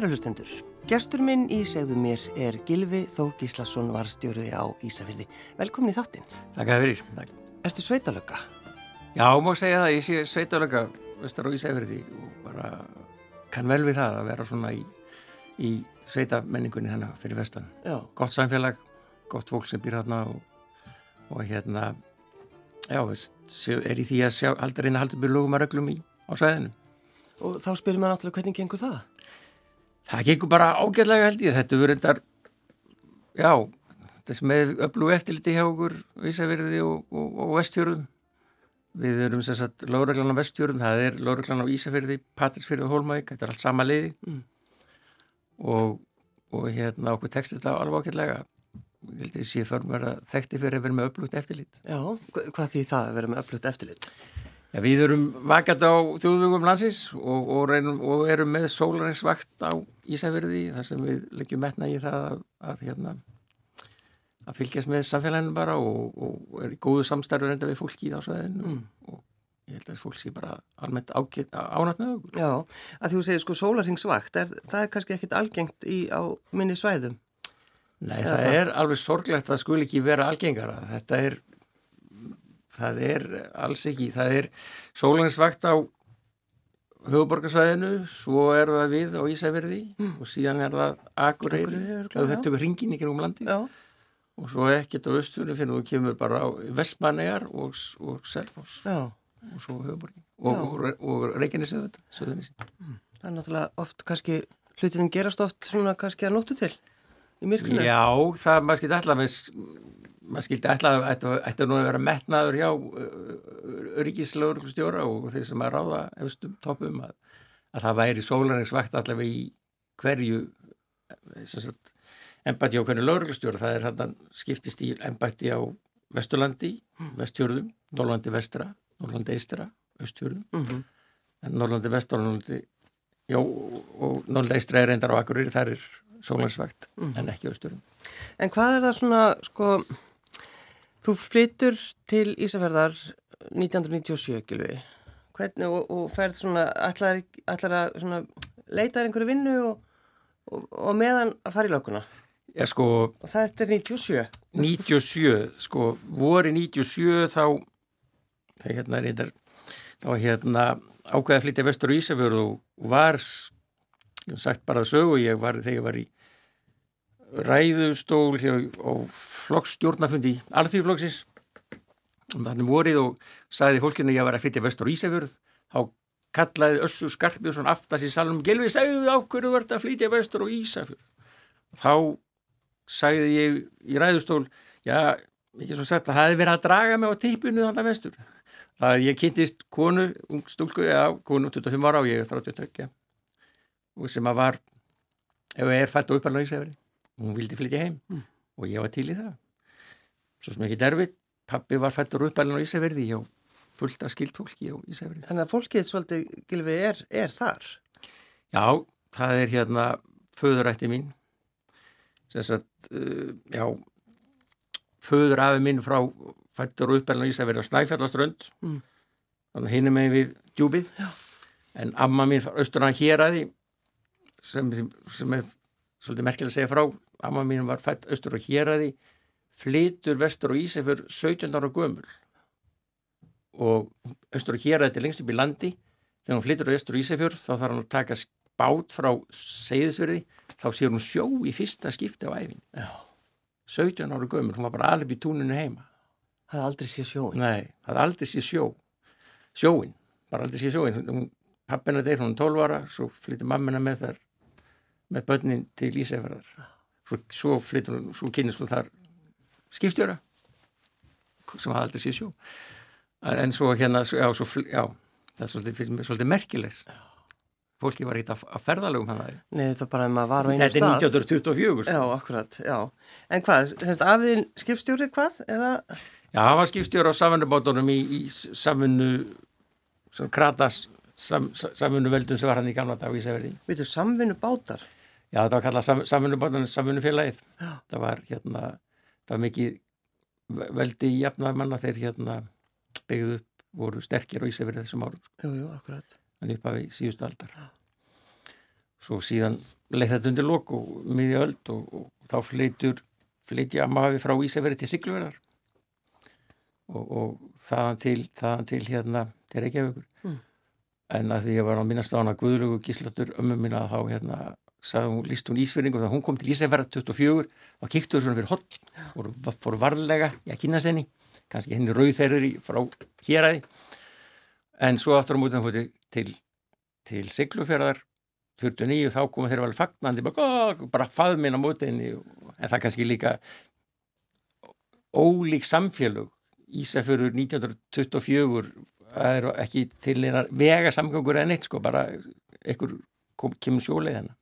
Kæru hlustendur, gestur minn í segðu mér er Gilvi Þór Gíslason varstjóru á Ísafjörði. Velkomin í þáttinn. Takk að fyrir. Takk. Ertu sveitalögga? Já, má segja það. Ég sé sveitalögga vestar á Ísafjörði og bara kann vel við það að vera svona í, í sveitamenningunni þannig fyrir vestan. Já. Gott samfélag, gott fólk sem býr hérna og, og hérna, já, er í því að sjá, halda reyna haldur byrju lógum að reglum í á sveðinu. Og þá spyrir maður náttúrulega hvernig gengur það? Það gengur bara ágætlega held ég. Þetta verður endar, já, þess með öflug eftirliti hjá okkur Ísafjörði og, og, og Vestfjörðum. Við erum sem sagt Lóreglan á Vestfjörðum, það er Lóreglan á Ísafjörði, Patrísfjörði og Hólmavík, þetta er allt sama liði. Mm. Og, og hérna okkur tekst þetta alveg ágætlega. Ég held að ég sé för mér að þekkti fyrir að vera með öflugt eftirlit. Já, hvað því það að vera með öflugt eftirlit? Já, við erum vakat á þjóðvöngum landsins og, og, reynum, og erum með sólarænsvakt á Ísafjörði þar sem við leggjum metna í það að, að, hérna, að fylgjast með samfélaginu bara og, og er í góðu samstarfur enda við fólki í ásvæðinu mm. og ég held að fólk sé bara almennt ánætt með okkur. Já, að þú segir sko sólarhengsvakt, er, það er kannski ekkit algengt í, á minni svæðum? Nei, það er alveg sorglegt að það skul ekki vera algengara. Þetta er það er alls ekki, það er sólangsvakt á höfuborgarsvæðinu, svo er það við á Ísafjörði mm. og síðan er það Akureyri, þetta er hringin ykkur um landi já. og svo ekkert á östunum fyrir þú kemur bara á Vestmannegar og, og Selfos og svo höfuborgin og, og, og Reykjanesið mm. Það er náttúrulega oft kannski hlutin gerast oft svona kannski að nóttu til í myrkunum Já, það maður skilti alltaf með maður skildi ætla ætti nú að vera metnaður hjá öryggislaugurstjóra og þeir sem að ráða efstum toppum að, að það væri sólarningsvakt allavega í hverju embætti á hverju lauruglustjóra það er hann skiptist í embætti á Vesturlandi, mm. Vestjörðum Norrlandi Vestra, Norrlandi Eistra Östjörðum mm -hmm. Norrlandi Vestra Norrlandi, já, og Norrlandi Eistra er reyndar á Akureyri þar er sólarningsvakt mm -hmm. en ekki Östjörðum En hvað er það svona, sko Þú flyttur til Ísafjörðar 1997, Gilvi, hvernig, og, og ferð svona, allar, allar að svona, leita einhverju vinnu og, og, og meðan að fara í lökuna. Já, sko... Og það er 97. 97, sko, voru 97 þá, hérna eitthvað, þá hérna ákveði að flytja vestur í Ísafjörðu og var, ég hef sagt bara að sögu, ég var, þegar ég var í ræðustól hjá, á flokksstjórnafundi alþjóðflokksins þannig vorið og sagði fólkinu ég vera að flytja vestur Ísafjörð. Þá kallaði Össu Skarpjónsson aftast í salum Gelvi segðu ákveðu verður að flytja vestur og Ísafjörð? Þá sagði ég í ræðustól já, ekki svo sagt að það hefði verið að draga mig á teipinu þannig að vestur. Það að ég kynntist konu, stúlku já, konu 25 ára og ég er 32 og sem að var ef ég er fætt og uppalna í Ísafjörði hún vildi flytja heim mm. og ég var til í það svo sem ekki derfið pappi var fættur uppalinn á Ísafjörði og fullt af skilt fólki á Ísafjörði Þannig að fólkið svolítið, Gilvi, er, er þar? Já, það er hérna föðurætti mín sem sagt, uh, já föðurafi mín frá fættur uppalinn á Ísafjörði á Snæfjallaströnd mm. þannig hinn er með við djúbið já. en amma mín frá Östurna Hjeraði sem, sem er svolítið merkilega að segja frá. Amma mín var fætt austur og héræði flytur vestur og Ísafjör 17 ára gömul. Og austur og héræði til lengst upp í landi. Þegar hún flytur á austur og Ísafjör þá þarf hann að taka bát frá segðisverði þá sér hún sjó í fyrsta skipti á æfin Já. 17 ára gömul, hún var bara alveg í túninu heima. Það aldrei séð sjóin Nei, það aldrei séð sjó. Sjóin, bara aldrei séð sjóin pappina deyr hún 12 ára svo flyttir mammina með þar með börnin til Ísæfjörðar svo, svo flyttur hún, svo kynist hún þar skipstjóra sem hafði aldrei síð sjó en svo hérna, já, svo, já það er svolítið, finnst mér svolítið merkilegs fólki var hitt að ferðalögum hann aðeins. Nei, það bara maður var á einu stað. Þetta er 1924. Sko. Já, akkurat, já. En hvað, semst afðin skipstjóri hvað? Eða? Já, hann var skipstjóri á samfunnubátunum í, í samfunnu, kratas sam, samfunnuveldum sem var hann í gamla dag í Ísafjörði. Veitu, samfunnubátar? Já, það var kallað sam, samfunnubátan, samfunnufélagið. Það var hérna, það var mikið veldi í jafnamanna þegar hérna byggðu upp, voru sterkir og Ísafjörði þessum árum. Sko. Jú, jú, akkurat þannig upp af í síðustu aldar svo síðan leið þetta undir lok og miðja öld og, og þá flytjur flytja maður frá Ísafjörði til Siglverðar og, og þaðan til, þaðan til hérna til Reykjavíkur mm. en að því ég var á minnast á hana Guðlugu Gíslatur ömmu minna þá hérna hún, líst hún Ísfjörðingu þegar hún kom til Ísafjörða 24 og kíktuður svona fyrir holl fór, fór varlega í að kynna senni kannski henni rauðferður frá héræði en svo aftur á mútan fór til, til, til Siglufjörðar 49 þá komum þeir vel fagnandi bara, bara faðminn á mótinni en það kannski líka ólík samfélög. Ísafjörður 1924 það er ekki til eina vega samgöngur en eitt sko bara ekkur kemur sjóleið hennar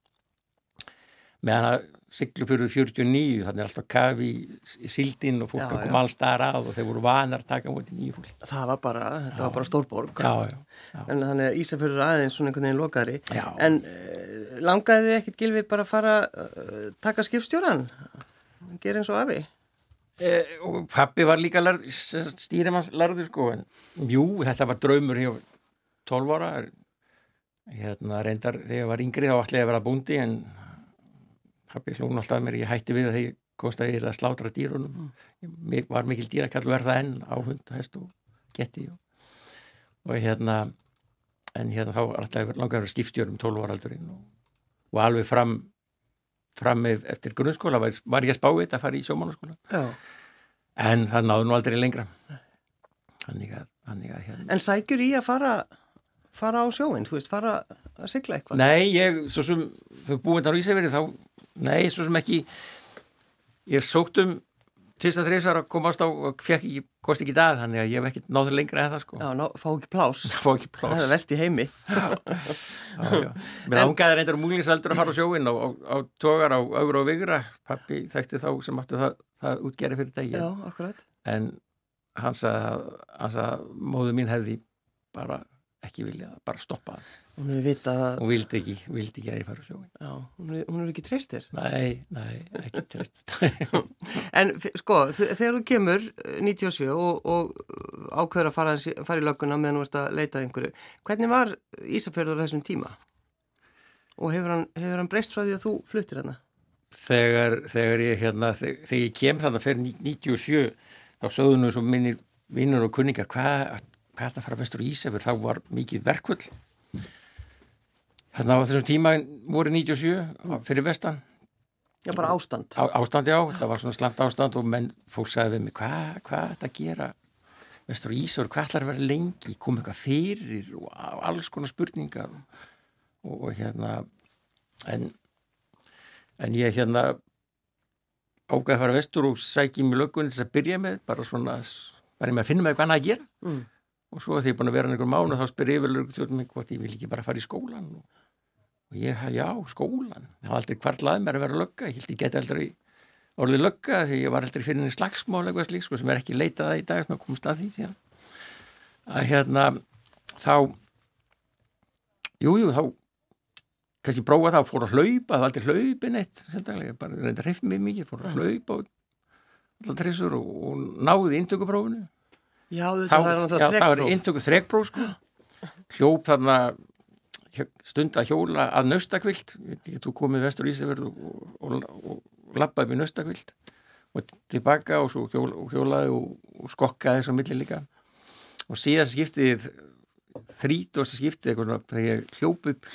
meðan að Siglufjörður 49 þannig er alltaf kafi í sildin og fólk já, að koma alls þar að og þeir voru vanar að taka mútið nýju fólk Það var bara, þetta já. var bara stórborg já, en þannig að Ísafjörður aðeins svona einhvern veginn lokaðri. En uh, langaði þið ekkert Gilvi bara að fara uh, taka skipstjóran gera eins og afi? Eh, og pappi var líka stýrimannslarður sko en jú, þetta var draumur hjá 12 ára. Hérna reyndar þegar ég var yngri þá ætlaði að vera búndi en pappi hlún alltaf mér, ég hætti við að ég komst að ég að slátra dýrunum. Ég var mikil dýrakall verða enn á hund, hest og getti og, og hérna en hérna þá alltaf langar að skipstjórum 12 ára aldurinn og, og alveg fram fram eftir grunnskóla var, var ég að spá þetta að fara í sjómánaskóla en það náðu nú aldrei lengra. Þannig að, þannig að hérna. En sækjur í að fara fara á sjóin, þú veist, fara að sigla eitthvað? Nei, ég, svo sem þau búin þar á Ísafjörði þá, nei, svo sem ekki. Ég sókt um til þess að þreysar að komast á og fekk ekki, kosti ekki dag þannig að ég hef ekki náður lengra en það sko. Já, ná, fá ekki plás Fá ekki plás Það er vest í heimi. Mér ángaði reyndar um múlingsaldur að fara á sjóin á, á, á tógar á augur og vigra. Pappi þekkti þá sem áttu það, það útgeri fyrir degi Já, akkurat. En hans að, hans að móðu mín hefði bara ekki vilja bara stoppa hún hefur vitað að hún vildi ekki, vildi ekki að ég fara á sjóin já, hún hefur ekki treystir. Nei, nei, ekki treyst en sko, þegar þú kemur 97 eh, og, og ákveður að fara, fara í lögguna meðan þú ert að leita einhverju, hvernig var Ísafjörður þessum tíma? Og hefur hann, hefur hann breyst frá því að þú fluttir hérna þegar, þegar ég hérna þegar, þegar ég kem þannig að fyrir 97 þá sögðu nú svo minnir vinnur og kunningar hvað hvað er það að fara vestur í Ísafjörð, þá var mikið verkvöld þannig að á þessum tíma voru 97 fyrir vestan. Já, bara ástand. Á, Ástand, já, það var svona slamt ástand og menn fólk sagði við mig, hvað hva er þetta að gera vestur í Ísafjörð, hvað ætlar að vera lengi? Kom eitthvað fyrir og alls konar spurningar og, og hérna en, en ég hérna ágæði að fara vestur og sækja í mig löggunni þess að byrja með, bara svona bara með að finna mig eitthvað annað að gera. Mm og svo þegar ég er búin að vera einhver mánu þá spyr yfirlögur hvort ég vil ekki bara fara í skólan og, og ég já, skólan það var aldrei hvarlaði mér að vera lögga. Ég held ég geti aldrei orðið lögga því ég var aldrei fyrir henni slagsmál eitthvað slík sko, sem er ekki leitaða í dag sem að komast að því síðan. að hérna þá jújú, jú, þá kannski prófa það að fóra að hlaupa það var aldrei hlaupin eitt bara reynda mig mikið, fóra að hlaupa og, og náði intökuprófunu Já, þá, er náttúrulega þrekpróf. Já, það var eintöku þrekpróf sko. Hljóp þarna stund að hjóla að nöstakvilt. Þú komið vestur í Ísafjörðu og, og, og, og lappaði við nöstakvilt og tilbaka og svo hjól, hjólaði og skokkaði þess að milli líka. Og síðan skiptið þrít og skiptið eitthvað þegar ég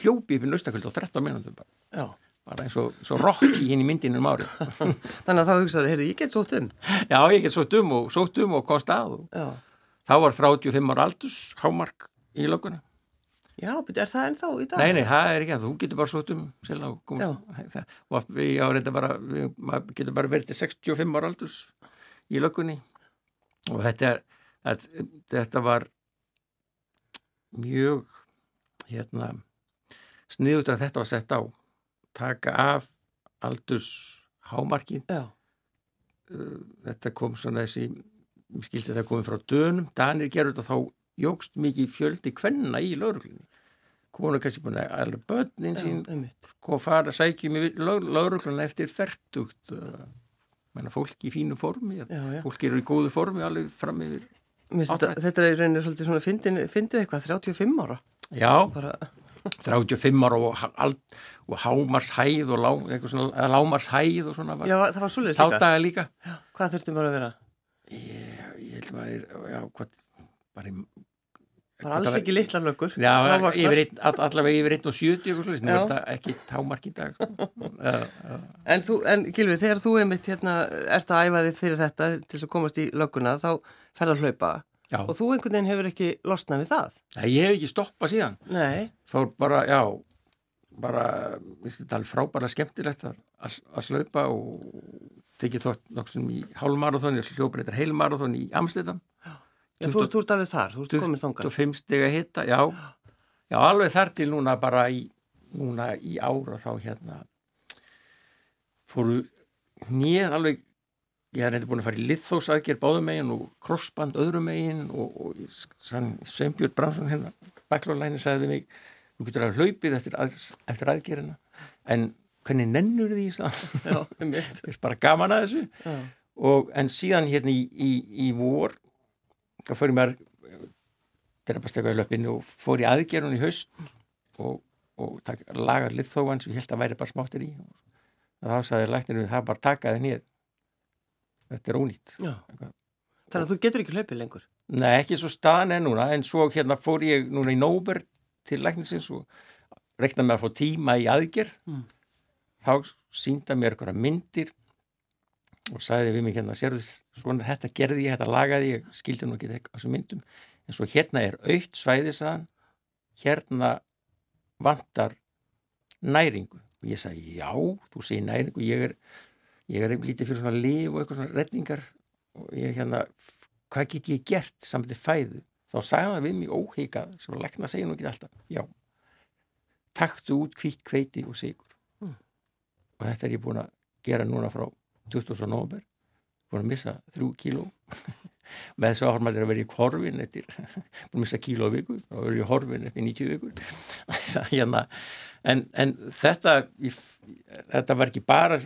hljópi, í nöstakvilt á 13 minútum bara. Já bara eins og, og rokki hinn í myndinu um árið. Þannig að þá hugsaður, heyrðu, ég get sótt um. Já, ég get sótt um og sótt um og komst að og þá var 35 ára aldus hámark í löguna Já, betur, er það ennþá í dag? Nei, nei, það er ekki að þú getur bara sótt um og við áreita bara við getur bara verið til 65 ára aldus í lögunni og þetta, er, þetta var mjög hérna sniðut að þetta var sett á taka af aldurs hámarkið Já. Uh, þetta kom svona þessi skilst að það komið frá dönum. Danir gerur þetta þá jógst mikið fjöldi kvenna í lauruglunni konu kannski búin að alveg börnin sín sko fara að sækja með lauruglunna eftir færtugt uh, fólki í fínu formi já, já. fólki eru í góðu formi alveg fram yfir þetta, þetta er í rauninu svolítið svona fyndið eitthvað 35 ára. Já, Bara 35 ára og, og, og hámarshæð og lá, svona, lámarshæð og svona Já, það var svolítið líka. Tádaga líka. Já, hvað þurftum bara að vera? Ég, ég held maður, já, hvað, bara í Bara alls ekki litla löggur. Já, yfir, allavega yfir 1,70 og slúðist, það er ekki támark í dag. Sko. En, þú, en Gilvi, þegar þú einmitt hérna, ert að æfa þig fyrir þetta til þess að komast í lögguna, þá ferða að hlaupa já. og þú einhvern veginn hefur ekki losnað við það. Nei, ég hef ekki stoppað síðan. Nei. Fór bara, já, bara, minnst þetta alveg frábæra skemmtilegt að, að hlaupa og tekið þótt nokksum í hálfmarathon, hljópar þetta heilmarathon í Amsterdam. Já. Þú, ert alveg þar, þú ert komin þongar. 25 steg að hitta, já. Já, alveg þar til núna bara í, núna í ára þá hérna fóru nýð alveg, ég hef reynda búin að fara í liðþósaðger báðum megin og crossband öðrum megin og, og Sveinbjörn Bransson hérna, baklólæni sagði mig, þú getur að hlaupið eftir, að, eftir aðgerina, en hvernig nennur því það? er bara gaman að þessu. Og, en síðan hérna í, í, í vor þá ég mér drefastöku í löpinu og fór í aðgerun í haust og, og laga liðþóan sem ég held að væri bara smáttir í. Og þá sagði lækninu það bara takaði nýð þetta er ónýtt. Þannig að þú getur ekki hlaupið lengur? Nei, ekki svo staðan en núna en svo hérna fór ég núna í nóber til læknisins og reknaði með að fá tíma í aðgerð. Mm. þá sínda mér eitthvað myndir og sagði við mig hérna, sérðu svona þetta gerði ég, þetta lagaði ég, skildi nú ekki þessu myndum, en svo hérna er aukt svæðisaðan, hérna vantar næringu. Og ég sagði já, þú segir næringu, ég er, ég er lítið fyrir svona liv og eitthvað svona rettingar og ég hérna, hvað get ég gert samt þið fæðu, þá sagði það við mig óheikað, sem að lekna segja nú ekki alltaf, já, taktu út kvítt kveiti og sigur mm. og þetta er ég búin að gera núna frá 20. november búin að missa þrjú kíló. Með þessu áhörmæli er að vera í horfin eftir, búin að missa kíló vikur og vera í horfin eftir 90 vikur. Hérna, en, en þetta þetta var ekki bara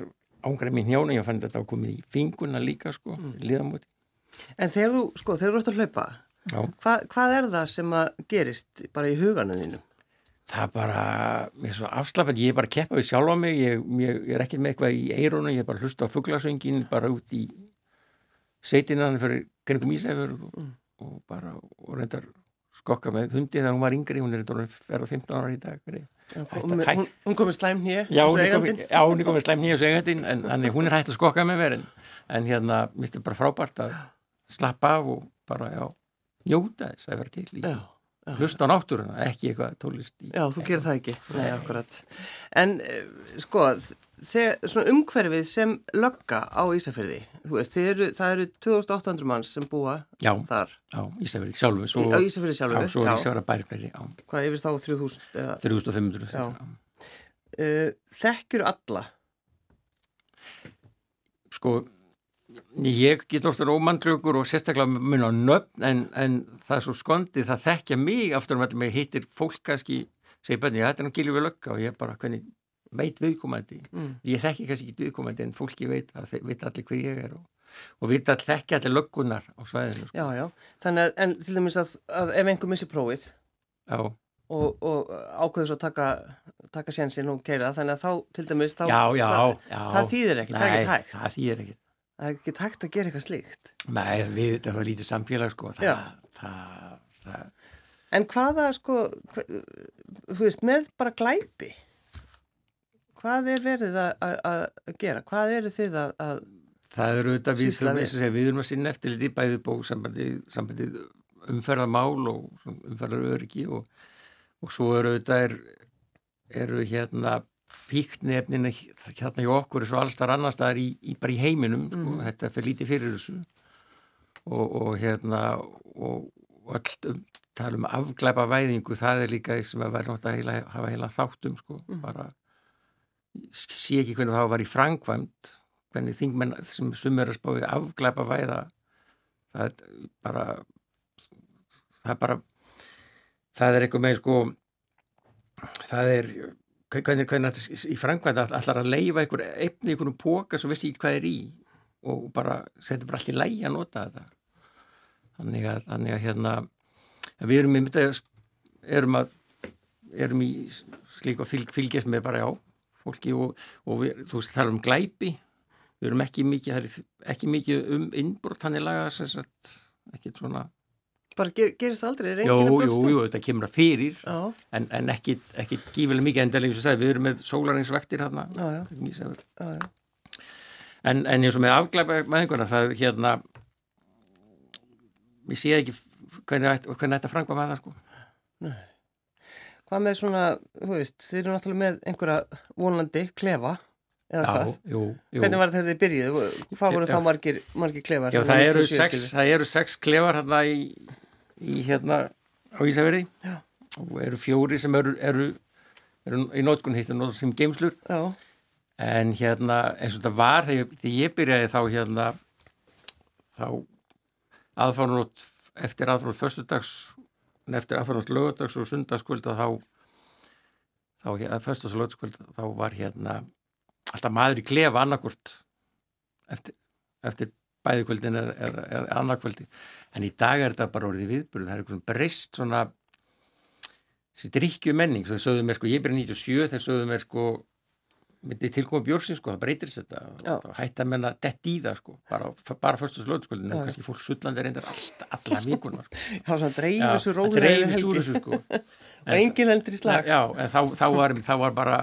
ángrað mín hjónu, ég fann þetta að komið í finguna líka sko, mm. liðamóti. En þegar þú, sko, þegar þú ert að hlaupa hva, hvað er það sem að gerist bara í huganum þínum? það er bara, mér er svo afslapað ég er bara að keppa við sjálf á mig ég, ég, ég er ekki með eitthvað í eiruna, ég er bara að hlusta á fugglasöngin bara út í setinnan fyrir Gringum Ísæfur og, mm. og bara, og reyndar skokka með hundi þegar hún var yngri hún er verið 15 ára í dag já, hún, hún, hún komið slæm nýja já, hún er komið slæm nýja en, en hún er hægt að skokka með verðin en hérna, mér finnst þetta bara frábært að slappa af og bara, já, njóta þess að vera til í já hlusta á náttúruna, ekki eitthvað tólist í. Já, þú gerir það ekki, nei, akkurat. En eh, sko, þegar svona umhverfið sem lögga á Ísafjörði, þú veist, eru, það eru 2800 manns sem búa já, þar. Já, Ísafjörði sjálfu. Svo, á Ísafjörði sjálfu, já. Svo Ísafjörða bærflæri, já. Hvað, yfir þá 3000? Eða? 3500. Já. já. Uh, þekkjur alla? Sko, Ég get ofta ómannklökur og sérstaklega mun á nöfn en, en það er svo skondið, það þekkja mig aftur um að mér hittir fólk kannski, segir bönni, þetta er náttúrulega lögga og ég bara, hvernig, veit viðkomandi. Mm. Ég þekki kannski ekki viðkomandi en fólki veit, það veit allir hver ég er og, og veit all, þekki allir löggunar á svæðinu. Sko. Já, já, þannig að, en til dæmis að, að ef einhver missi prófið já. og, og ákveður svo að taka, taka sénsinn og keira þannig að þá, til dæmis, þá, já, já, það, það þýðir ekkert, það er ekkert hægt. Það þýðir ekkert. Það er ekki takt að gera eitthvað slíkt. Nei, við, það var lítið samfélag sko. Það, það, það... En hvaða sko, hvað, veist, með bara glæpi, hvað er verið að, gera? Hvað eru þið að, að Það eru þetta við, við, við erum að sinna eftir litið bæði bók sambandið, sambandið umferðarmál og umferðaröryggi og, og svo eru þetta er, eru hérna fíknefninu hérna hjá okkur er svo allstar annar staðar í, í, bara í heiminum sko. mm. þetta fyrir lítið fyrir þessu og, og hérna og, og allt um tala um afglæpa væðingu, það er líka sem að verða náttúrulega að heila, hafa heila þáttum sko, mm. bara sé ekki hvernig það var í frangvæmt hvernig þingmenn sem sumur að spáði afglæpa væða það er bara það er bara það er eitthvað með sko það er hvernig, hvernig í frangvænd allar að leifa einhver efni, einhvern póka svo vissi ekki hvað er í og bara setja bara allt í lægi að nota þetta? Þannig að, þannig að hérna við erum, erum að erum í slík og fylg, fylgjast með bara já fólki og, og við, þú veist það er um glæpi. Við erum ekki mikið, ekki mikið um innbrot þannig laga ekki svona bara ger, gerist aldrei, er enginn að brotstu? Jú, jú, þetta kemur að fyrir en, en ekki, ekki gífileg mikið endalega eins og við erum með sólaringsvektir hérna en, en eins og með afglæpa með einhverna það hérna við séum ekki hvernig, hvernig þetta frangva með það sko Nei Hvað með svona, þú veist, þið eru náttúrulega með einhverja vonandi klefa eða hvað? Jú, jú. Hvernig var þetta þið byrjuð? Hvað voru þá margir, margir klefar? Já, það eru, sex, það eru sex klefar hérna í, í hérna á Ísafjörði og eru fjóri sem eru, eru, eru í nótkunn hittu nótkunn sem geimslur já. en hérna eins og þetta var þegar, þegar ég byrjaði þá hérna þá aðfárunótt eftir aðfárunótt förstudags eftir aðfærnast lögadags og sundagskvöld þá þá, hérna, fyrst og lögadaskvöld þá var hérna alltaf maður í klefa annarkvöld eftir, eftir bæðikvöldin eða, eða, eða annarkvöldi en í dag er þetta bara orðið viðbúrið það er eitthvað breyst svona þessi drikkju menning, sögðu mér sko ég byrja 97, þeir sögðu mér sko tilkoma björnsins sko, það breytir þetta. Þá hætti að menna dett í það sko bara, bara fyrstu slóðskuldin en kannski fólk sullandi reyndar alla vikuna sko. Já, svona dreifis og rólega helgi sko. og engin heldur í slag. Já, en þá, þá, var, þá var bara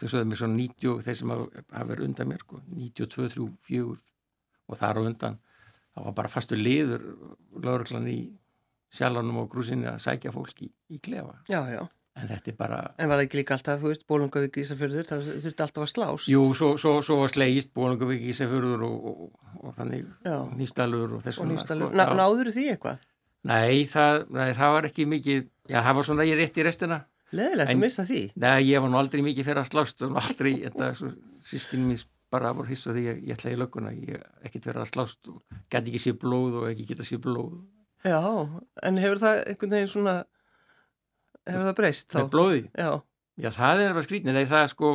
þau sögðu mér svona 90 þeir sem hafa verið undan mér sko 92, 3, 4 og þar og undan þá var bara fastu liður lauruglan í sjálfanum og grúsinni að sækja fólki í, í klefa Já, já en þetta er bara... En var það ekki líka alltaf, þú veist, Bólungavík Ísafjörður, það þurfti alltaf að slást? Jú, svo, svo, svo var slegist Bólungavík Ísafjörður og, og, og þannig nýstalur og þessum. Ná, náður því eitthvað? Nei það, nei, það var ekki mikið, já, það var svona ég rétt í restina. Leðilegt að missa því? Nei, ég var nú aldrei mikið fyrir að slást aldrei, þetta, sískinn mín bara voru hiss og því ég, ég ætlaði í lögguna, ég ekkert verið að slást og gæti ekki sé blóð og ekki geta sé blóð. Já, en hefur það einhvern veginn svona hefur það breyst þá? Með blóði? Já. Já, það er bara skrítnið, þegar það er sko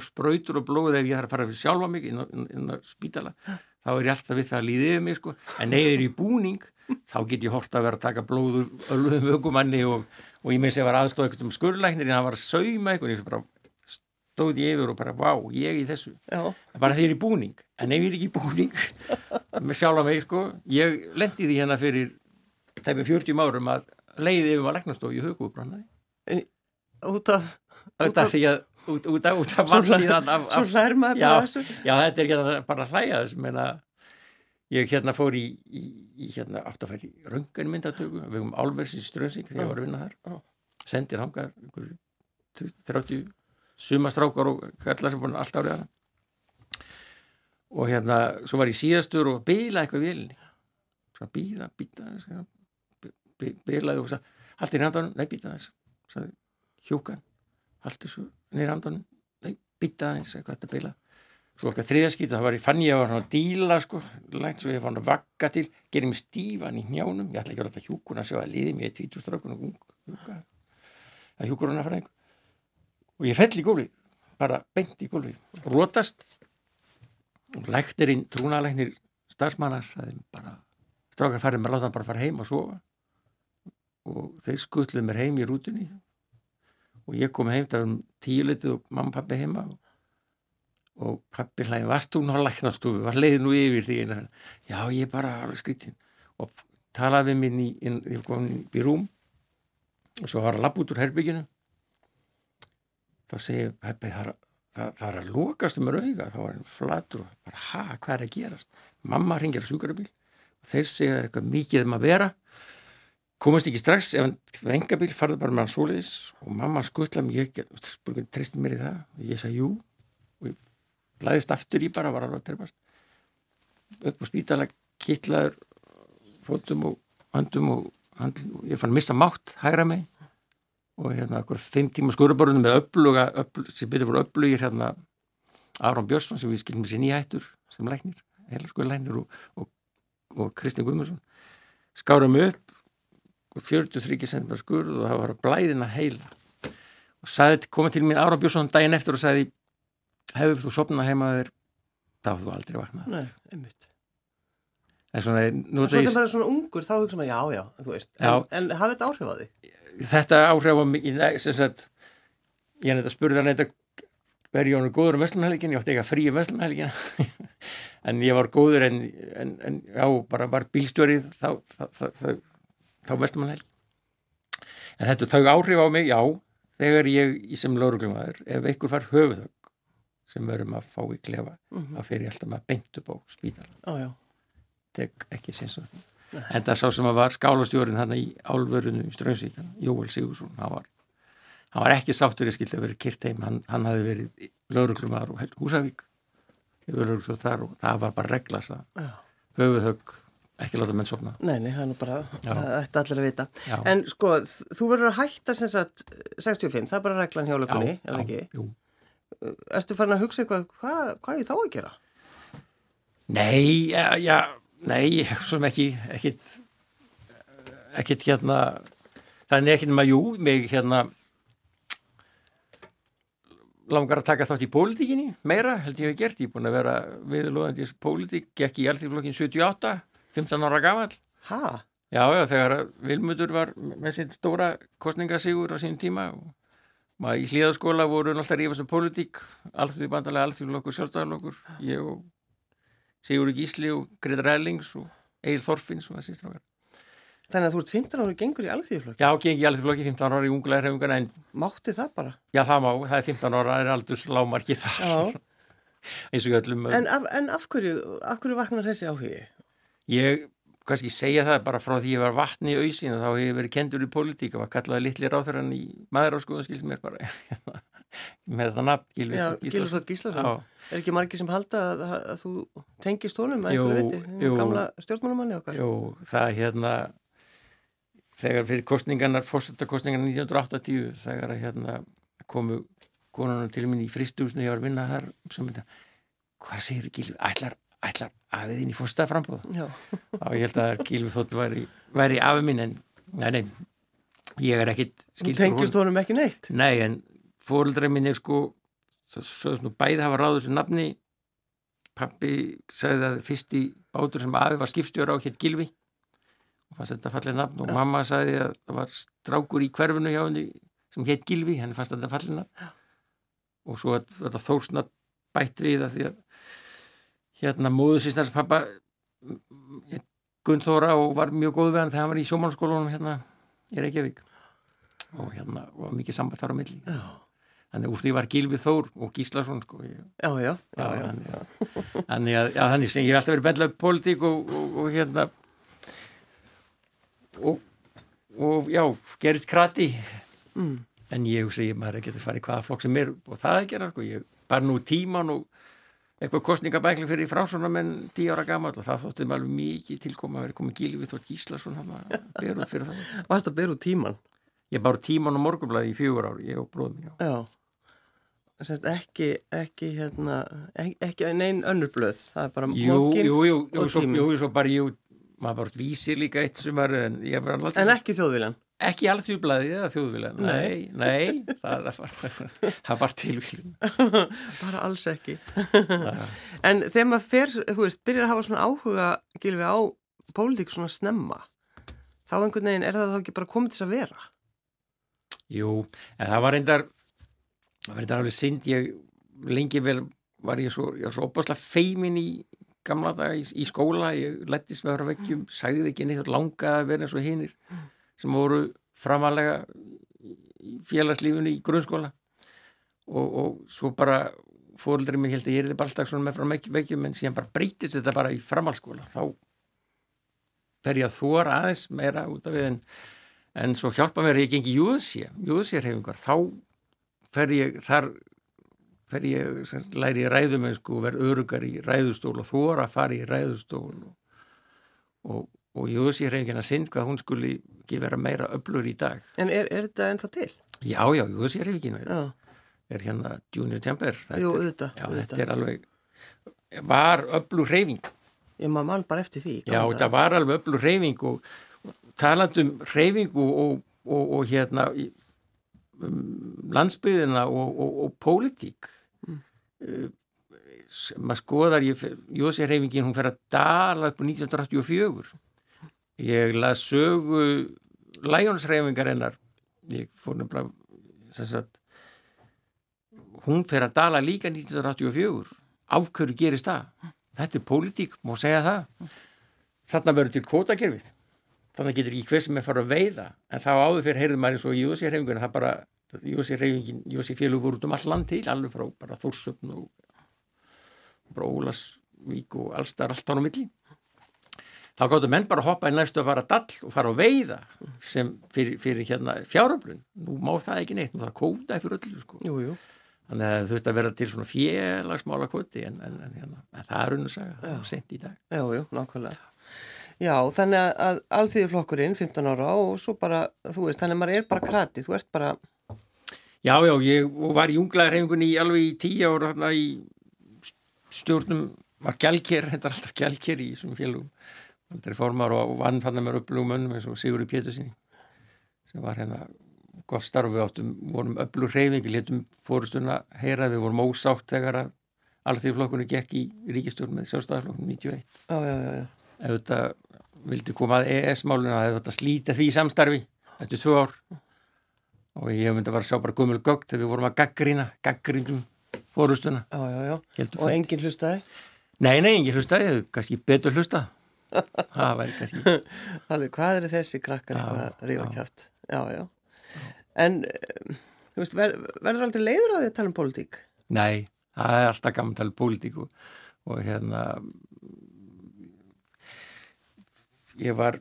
spröytur og blóð ef ég þarf að fara fyrir sjálfa mig inn á, inn á spítala, þá er ég alltaf við það að líðið mig sko, en ég er í búning þá get ég hort að vera að taka blóður ölluðum ökumanni og, og ég með sé að vera aðstofa eitthvað um skurrlæknir en það var að sauma eitthvað, ég stóði yfir og bara, vá, ég í þessu. Já. bara þeir eru í búning, en ef ég er ekki í búning með sjálfa mig sko, ég lendi því hérna fyrir tæpum 40 árum að leiði yfir maður læknastof í hugubrannaði út af út af því að út, út af, út af vanlíðan svo hlær maður bara þessu. já þetta er ekki bara að hlæja þess meina, ég hérna fór í, í, í hérna átt að færi rönganmyndatöku við höfum álversins ströðsing þegar ég var að vinna þar. Sendir hangar 30 sumastrákar og kallar sem búin alltaf árið og hérna svo var ég síðastur og bila eitthvað vilni svona býða, býða bilaði og sagði haldt í randanum, nei býta þess sagði hjúkan, haldt þessu nýra randanum, nei býta þess eitthvað þetta bila. Svo okkar þriðaskýta það var ég fann ég að var svona díla sko lægt svo ég fann að vakka til gerði mig stífan í njánum, ég ætla ekki að láta hjúkuna sjá að liði mér í tvítúströkun og hjúka það hjúkur hann að fara einhver og ég fell í gólfið, bara beint í gólfið. Rótast og læktirinn trúnalæknir starfsmannar sagði bara strákar farið með láta hann bara fara heim og sofa. Og þeir skutluði mér heim í rútunni. Og ég kom heim það var um tíuleitið og mamma og pappi heima. Og, og pappi hlæði varst þú nú að læknast þú var leiði nú yfir því? Eina já ég bara alveg skritin og talaði við minn í, ég kom í rúm. Og svo var að lappa út úr herbygginu þá segi pappi það, það, það er að lókast um rauga þá var hann flatur og bara ha hvað er að gerast? Mamma ringir á sjúkarabíl og þeir segja eitthvað mikið um að vera komast ekki strax ef hann engabíl farði bara með hann súleis og mamma skuttla mér treysti mér í það? Og ég sagði jú. Og ég læðist aftur í bara var alveg að terpast upp á spítala kittlaður fótum og handum og, handl, og ég fann missa mátt hægra mig og hérna okkur fimm tíma skurðborðunum með öfluga öflug, sem byrði voru öflugir hérna Aron Björnsson sem við skilum sér nýjættur sem læknir, heila skurðlæknir og, og, og Kristinn Guðmundsson. Skárum upp 43 cm skurð og það var blæðina heila. Og sagði, komið til mín Ára Björnsson daginn eftir og sagði hefur þú sopnað heimaður þá þú aldrei vaknað. Nei, einmitt. En svona, nú Svo þetta bara svona ungur þá hugsa maður, já, já, þú veist já. En, en hafði þetta áhrif á því? Þetta áhrif á nei, sem sagt, ég nefndi að spurða hann eitthvað verði ég honum góður um Vestlumhelgin, ég átti eitthvað frí um Vestlumhelgin, en ég var góður en, en, en já, bara var bílstjórið þá, þá, þá, þá Vestlumhelgin. En þetta þau áhrif á mig, já, þegar ég sem lauruglumæður, ef einhver far höfuðögg sem verðum að fá í klefa, mm -hmm. þá fer ég alltaf með beint upp á spítal. Já, já. Tek ekki sinns og því. En það sá sem að var skálastjórinn hann í álverðinu í Strömsvíkan, Jóel Sigursson, hann var, hann var ekki sáttur í skildi að vera kyrt heim, hann, hann hafi verið lauruglumæður og Húsavík, þar og það var bara reglast að höfuðögg ekki láta menn sopna. Nei, nei, það er nú bara, þetta allir að vita. Já. En sko, þú verður að hætta sem sagt 65, það er bara reglan hjá löpunni, Já, eða já, ekki? jú. Ertu farin að hugsa eitthvað, hvað, hvað er þá að gera? Nei, já, já nei, sem ekki, ekkit, ekkit hérna, er ekkit nema, jú, mig hérna langar að taka þátt í pólitíkinni, meira held ég hef gert, ég er búin að vera viðlóðandi í pólitík, gekk í alþýrflokkin 78, 15 ára gamall. Ha? Já, já, þegar Vilmutur var með sitt stóra kostningasígur á sín tíma og maður í hlýðaskóla voru alltaf rífast um pólitík, alþjóði bandalega alþjóðlokkur, sjálfstæðarlokkur, ég og Sigur Gísli og Gretar Ellings og Egil Þorfinns og þessi strákar. Þannig að þú ert 15 ára gengur í alþýðflokk. Já, gengi alþjóðlokki 15 ára í unglega hreyfingan en Mátti það bara? já, það má, það er 15 ára, það er aldurs lámarki þar, Já. eins og í öllum. En af, en af hverju, af hverju vaknar þessi áhugi? Ég, kannski segja það bara frá því ég var vatni í auðsínu, þá hef ég verið kendur í pólitík og var kallaði litli ráþurann í maður áskoðan skils mér bara með það nafn, Gilvi Já, Þór Gilvi Þór Gíslason. Er ekki margi sem halda að, að, að þú tengist honum að einhverju viti? Gamla stjórnmálumanni okkar? Jú, það hérna þegar fyrir kostningarnar, fórsetakostningarnar 1980 þegar að hérna komu konunum til minn í fristúsinu ég var að vinna þar sem þetta, hvað segir Gilvi, ætlar, ætlar afið inn í fórsetaframbóð Já. þá ég held að Gilvi þótt væri, væri afið minn en, nei, nei ég er ekkit Þú tengist honum. ekki neitt? Nei, en fóreldra minn er sko svo nú bæði hafa ráð þessu nafni. Pappi sagði að fyrsti bátur sem afi var skipstjóra á hétt Gilvi og fannst þetta fallið nafn. Og mamma sagði að það var strákur í hverfinu hjá henni sem hétt Gilvi, henni fannst þetta fallið nafn. Og svo að þetta þórsna bætt við að því að hérna móðusistars pappa Gunnþóra og var mjög góð við hann þegar hann var í sjómálskólanum hérna í Reykjavík og hérna var mikið samband þar á milli Já. þannig úr því var Gilvi Þór og Gíslason sko ég, Já, já, já, já. Þannig, að- þannig að þannig sem ég hef alltaf verið bendlað politík og, og, og hérna og, og já, gerist krati Mm. en ég segi maður getur farið hvaða flokk sem er og það að gera sko, ég bara nú tíman og eitthvað kostningabækling fyrir frásunamenn tíu ára gammal og það þóttum alveg mikið tilkoma að vera komið Gilvi Þór Gíslason hann að bera út fyrir það Varst að bera út tíman? ég bara tíman og morgunblæði í fjögur ár ég og bróðum, já Já. Sest, ekki, ekki, hérna, ekki, ekki neinn önnur blöð, það er bara Jú, morgin jú, jú, jú, og svo, bara jú, maður bara vísir líka eitt sumar en ég var alltaf En ekki þjóðviljan? Ekki alþjóðblæði eða þjóðvilja nei, nei, það er bara það var tilvílun bara alls ekki. en þegar maður fer, þú veist, byrjar að hafa svona áhuga, Gilvi, á pólitík svona snemma, þá einhvern veginn er það þá ekki bara komið til að vera? Jú, en það var reyndar það var reyndar alveg synd. Ég lengi vel var ég svo, ég var svo opaslega feimin í gamla dag í, í skóla, ég lettist með að vera vekkjum sagði ekki neitt langaði að vera eins og hinir sem voru framalega félagslífunni í grunnskóla. Og, og svo bara fóreldri minn held að ég er þið svona með frá vekkjum en síðan bara breytist þetta bara í framhalskóla þá fer ég að þóra aðeins meira út af við en en svo hjálpa mér ég gengi júðsé júðsérhefingar, þá fer ég þar fer ég, sem, læri ég ræðumennsku og verð örugar í ræðustól og þóra að fara í ræðustól og, og, og júðsérhefingina sind hvað hún skuli ekki vera meira öflur í dag. En er, er þetta ennþá til? Já, já, júðsérhefingina er, Já, er hérna Junior. Þetta jú, auðvitað. Já, auðvitað. þetta er alveg var öflur hreyfing. Ég maður mann bara eftir því. Já, þetta daga. var alveg öflug hreyfing og, og talandum hreyfingu og, og, og hérna um, landsbyðina og, og, og pólitík mm. sem maður skoðar Jósi hreyfingin, hún fer að dala upp á 1984 ég las sögu Lions hreyfingar hennar ég fór nefnilega sem sagt hún fer að dala líka 1984 af hverju gerist það? Þetta er pólitík, má segja það. Þarna verður til kvótakerfið. Þannig getur ekki hver sem er fara að veiða. En þá áður fyrir heyrðum maður eins og Jósi reyfingun það bara, Jósi reyfingin Jósi félug voru út um all land til, alveg frá bara Þórsöfn og bara Ólasvík og allstar allt án á milli þá gáttu menn bara að hoppa í næstu að fara dall og fara að veiða sem fyrir, fyrir hérna fjáröflun nú má það ekki neitt, nú það kótaði fyrir öllu sko. Jú, jú. þannig að það þurfti að vera til svona félagsmála kvoti en, en, en, hérna, en það er saga, það er sent í dag Já, jú, nákvæmlega. Já, þannig að- að alþýðuflokkurinn 15 ára og svo bara, þú veist, þannig að maður er bara krati, þú ert bara, Já, já, ég var í unglaðarhefingunni alveg í tíu ára hérna í stjórnum var gælker, þetta er alltaf gælker í þessum félugum það er formar og vann fann með upplugum önnum eins og Sigurður Pétursinni sem var hérna gott starf. Við áttum, vorum öflug hreyfing létum fórustuna heyra, við vorum ósátt þegar að alþýðflokkunni gekk í ríkistjórn með sjálfstæðarflokkun 91 já, já, já, ef þetta vildi koma að ES-máluna ef þetta slíta því samstarfi eftir tvö ár. Og ég myndi að vera að sjá bara gummul gögg þegar við vorum að gaggrina, gaggrindum fórustuna Og enginn hlustaði? Nei, nei, engin hlustaði, kannski betur hlusta það væri kannski Alveg, hvað eru þessi krakkar Já, að rífa já. kjátt? Já, já. En, um, þú veist, ver, verður aldrei leiður á því að tala um pólitík? Nei, það er alltaf gaman að tala um pólitík og, og hérna ég var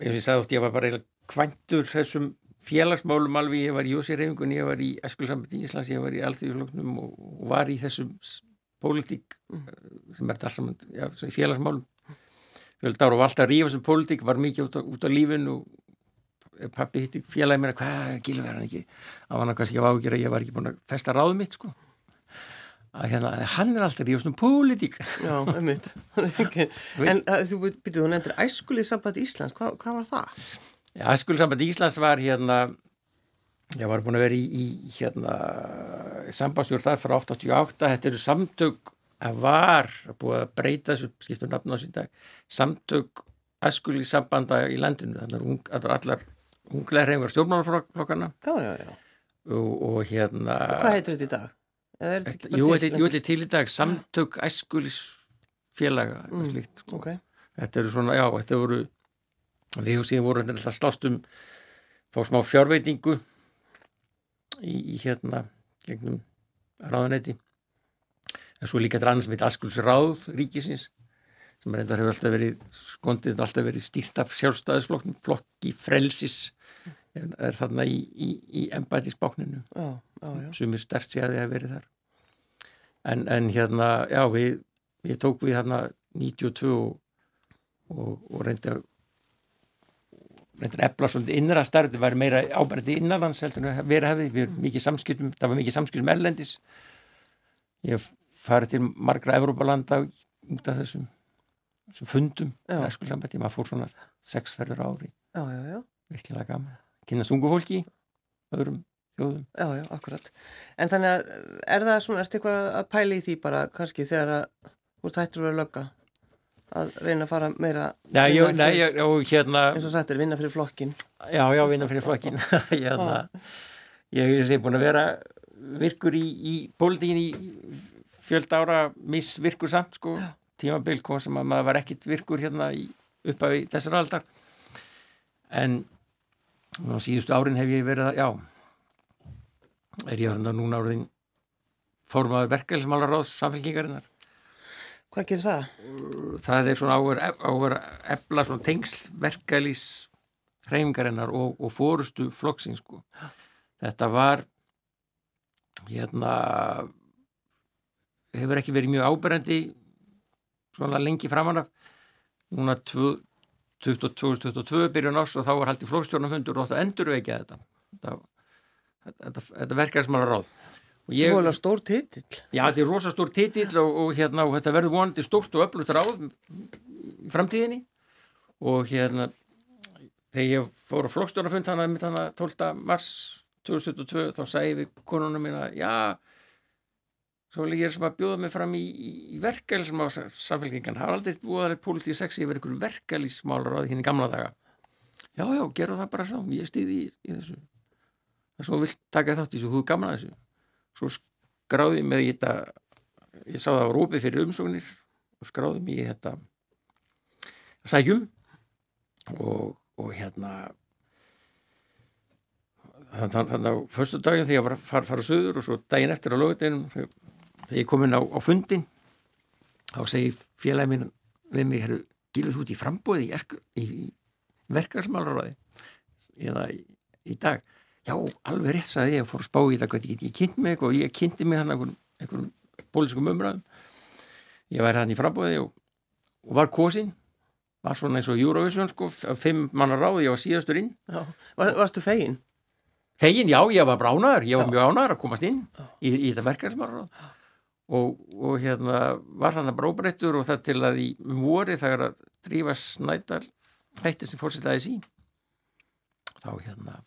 ef ég sagði oft, ég var bara kvæntur þessum félagsmálum alveg, ég var í Jósi Reyfingun, ég var í Eskulsambandi Íslands, ég var í Alþjóðfloknum og, og var í þessum pólitík eh, sem er það saman, já, svo í félagsmálum fjöld ára og var alltaf að rífa sem pólitík, var mikið út á, út á lífinu. Og pappi hitti félagi mér að hvað, gilur verðan ekki? Að hann kannski á ágjör að ég var ekki búin að festa ráðu mitt sko. Að hérna, hann er alltaf rífast um pólitík. Já, einmitt. en að, þú byrjuð, þú nefndir æskulið samband Íslands, Hva, hvað var það? Já, Æskulsamband Íslands var hérna ég var búin að vera í, í hérna sambandstjórn þar frá 88 þetta eru samtök að var búið að breyta þessu skiptum nafn á sín dag samtök æskulí sambanda í landinu þannig að allar, allar unglega reyfingar stjórnmálaflokkana Já, já, já. og, og hérna Hvað heitir þetta í dag? Þetta- Jú, þetta er til í dag samtök æskulis félaga Mm, slíkt, sko. Ok, þetta eru svona, já, þetta voru við og síðan voru alltaf slást um fá smá fjárveitingu í, í hérna gegnum ráðanetti en svo líka annars með Askuls ráð ríkisins sem reyndar hefur alltaf verið skondið alltaf verið stýrt af sjálfstæðisflokknum flokki frelsis er, er þarna í, í, í embætisbákninu já. sumir stert sé að þið að verið þar. En, en hérna, já, við ég tók við hérna 92 og, og, og reyndi að reyndi að efla svolítið innra starf, það var meira ábærandi innanlands heldur en að vera hefði, við erum mikið samskiptum það var mikið samskiptum erlendis. Ég farið til margra Evrópalanda út af þessum, þessum fundum Já. maður fór svona sex ferður á ári, Já, já, já. virkilega gaman. Kynast ungu fólki, öðrum þjóðum. Já, já, akkurat. En þannig að er það svona, ertu eitthvað að pæla í því bara kannski þegar að þú þættur að vera lögga? Að reyna að fara meira Já, nei, fyrir- ég, og hérna eins og sagt er vinna fyrir flokkin Já, já, vinna fyrir flokkin hérna, ég hef búin að vera virkur í, í pólitíkin í fjöld ára missvirkur samt sko, tímabil kom sem að maður var ekkit virkur hérna í, upp af þessar aldar. En á síðustu árin hef ég verið að, já er ég hérna núna áriðin formaður verkefælismálaráðs samfélkingarinnar Hvað gerir það? það er svona áver, áver efla svona tengsl verkefælis hreyfingarinnar og, og fórustu flokksins sko. þetta var hérna hefur ekki verið mjög áberandi svona lengi framan af. Núna 2022 byrjun ás og þá var haldið flokksstjórnafundur og það endur ekki þetta. Þetta, þetta, þetta verkefælismála ráð og Ég... ég, Þú er alveg stór titill. Já, þetta er rosa stór titill og, og, hérna, og þetta verður vonandi stórt og öflugt ráð í framtíðinni. Og hérna þegar ég fór á flokkstjórnafund þannig að þannig 12. mars 2022 þá ég við konunum mína já, svo vil ég er sem að bjóða mig fram í, í, verkefæli sem á samfélkingan, það var aldrei búið að pólitíð sexi yfir einhverjum verkefælismálur á því hérna í gamla daga. Já, já, gera það bara sá ég stýði í, í þessu. Það er svo vilt taka þátt í þessu, þú er gaman að þessu. Svo skráði með í þetta ég sá það var opið fyrir umsóknir og skráði mig í þetta. Sækjum. Og, og hérna þannig á förstu daginn þegar ég var að fara, fara söður og svo daginn eftir á löguteginum þegar ég kom inn á, á fundin þá segi félagi minn við mig, herru, gilur þú út í frambóði í, í, í verkarsmálraði eða í, í dag. Já, alveg rétt sagði ég fór að spá í það hvað ég, ég kynnt mig og ég kynnti mig hann einhverjum, einhverjum póliskum umræðum. Ég væri hann í frambóði og, og var kosinn var svona eins og Eurovision sko, fimm mannar ráð, ég var síðastur inn. Já, var, Varstu fegin? Fegin, já, ég var bránaður, ég var já. mjög ánaður að komast inn í, í þetta verkefnismarráð og, og hérna var hann að bróbreyttur og það til að í mori þegar að drífa snædal hætti sem fórsetaði sín þá hérna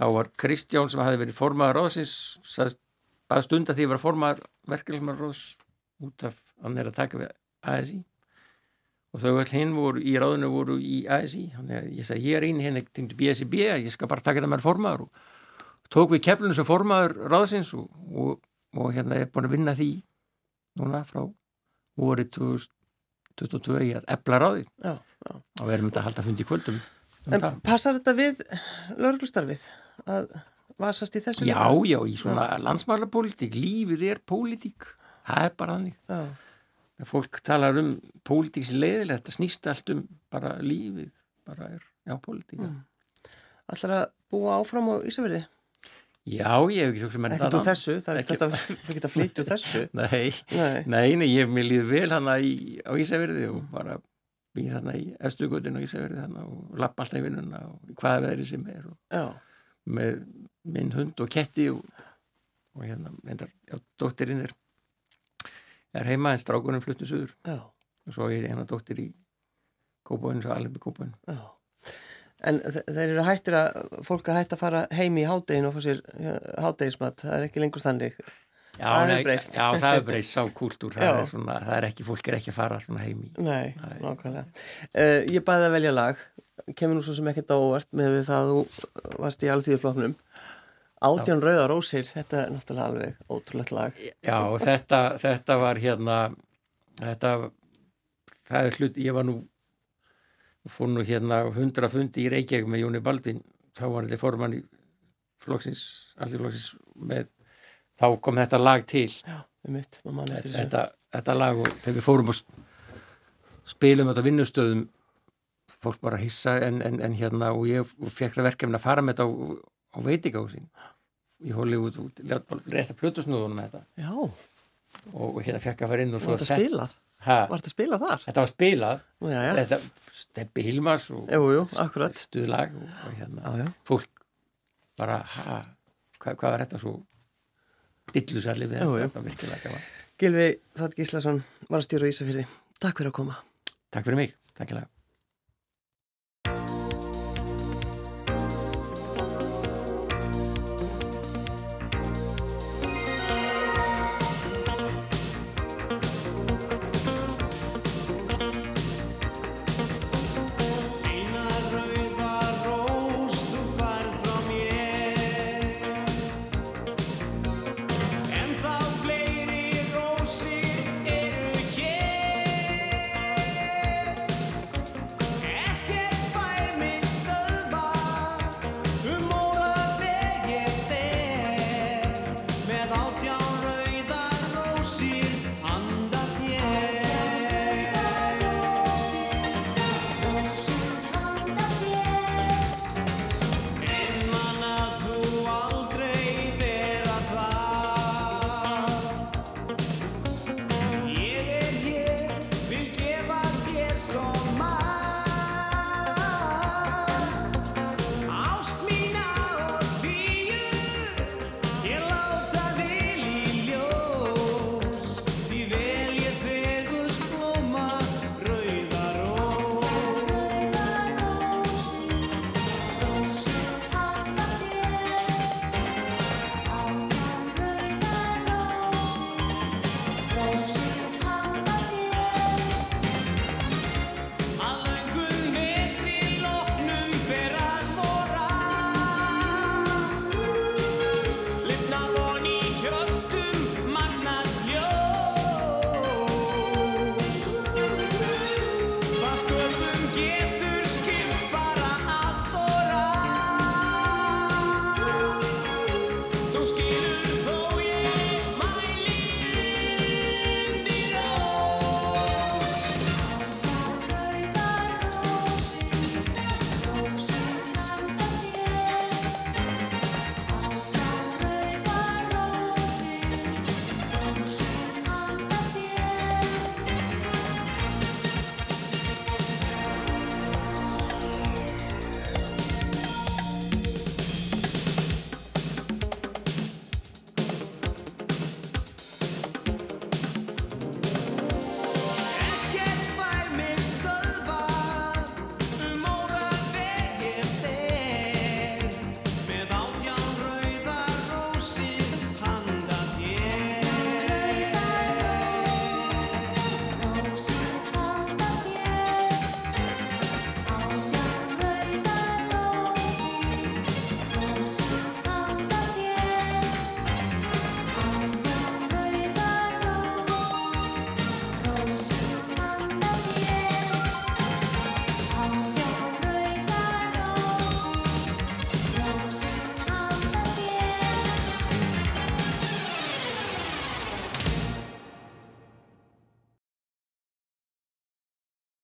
þá var Kristján sem hafi verið formaður ráðsins að stunda því að vera formaður verkefnismarráðs út af hann er að taka við ASI og þau all hinn voru í ráðinu voru í ASI þannig að ég sagði ég er eini hinn ekkert til BSIB ég skal bara taka þetta með formaður. Og tók við keflunum sem formaður ráðsins og, og, og hérna ég er búin að vinna því núna frá voru 2022 í að ebla ráði já, já. og við erum þetta að halda fundi í kvöldum um En það. passar þetta við lauruglustarfið að vasast í þessu? Já, já, í svona landsmálapólitík lífið er pólitík það er bara þannig Já fólk talar um pólitíks leiðilegt, þetta snýst allt um bara lífið, bara er já, pólitíka mm. Allar að búa áfram á Ísafjörði? Já, ég hef ekki þóksum að Ekkert úr þessu, það er ekkert að, að flytja úr þessu. Nei, nei, nei, nei ég hef mér líðið vel hana í, á Ísafjörði og bara býð hana í Östugötun á Ísafjörði hana og lappa alltaf í vinnuna og hvaða veðri sem er og með minn hund og ketti og, og hérna, endar, já, dóttirinn er er heima en strákunum fluttu suður. Já. og svo er eina dóttir í Kópavöginn svo alveg með Kópavöginn En þeir eru hættir að fólk að hætta að fara heim í hádegin og fá sér hádegismat, það er ekki lengur þannig. Já, það er breyst. Já, það er breyst, sá kúltúr það er, svona, það er ekki, fólk er ekki að fara svona heim í. Nei, nákvæmlega. Uh, Ég bæði að velja lag. Kemur nú svo sem ekkert á óvart með það að þú varst í alþýðufloknum Átjón Rauðar Ósir, þetta er náttúrulega alveg ótrúlegt lag. Já, þetta, þetta var hérna, þetta, það er hlut, ég var nú, fór nú hérna hundra fundi í Reykjavík með Jóni Baldin, þá var þetta formann í flóksins, allir flóksins með, þá kom þetta lag til. Já, um mitt. Þetta, þetta lag og þegar við fórum og spilum þetta vinnustöðum, fólk bara hissa en, en, en hérna og ég fekk það verkefni að fara með þetta á, á veitingahúsin í Hollywood og rétt að plötusnúðunum með þetta Já. og hérna fekk að fara inn og svo Var þetta spilað? Var þetta spilað þar? Þetta var spilað. Já, já. Þetta steppi Hilmars og jú, stuðlag hérna. Fólk bara ha, hvað, hvað var þetta svo dillusarli við þetta? virkilega Gilvi Þátt Gíslason var að stjóra Ísafjörði Takk fyrir að koma. Takk fyrir mig, takk fyrir að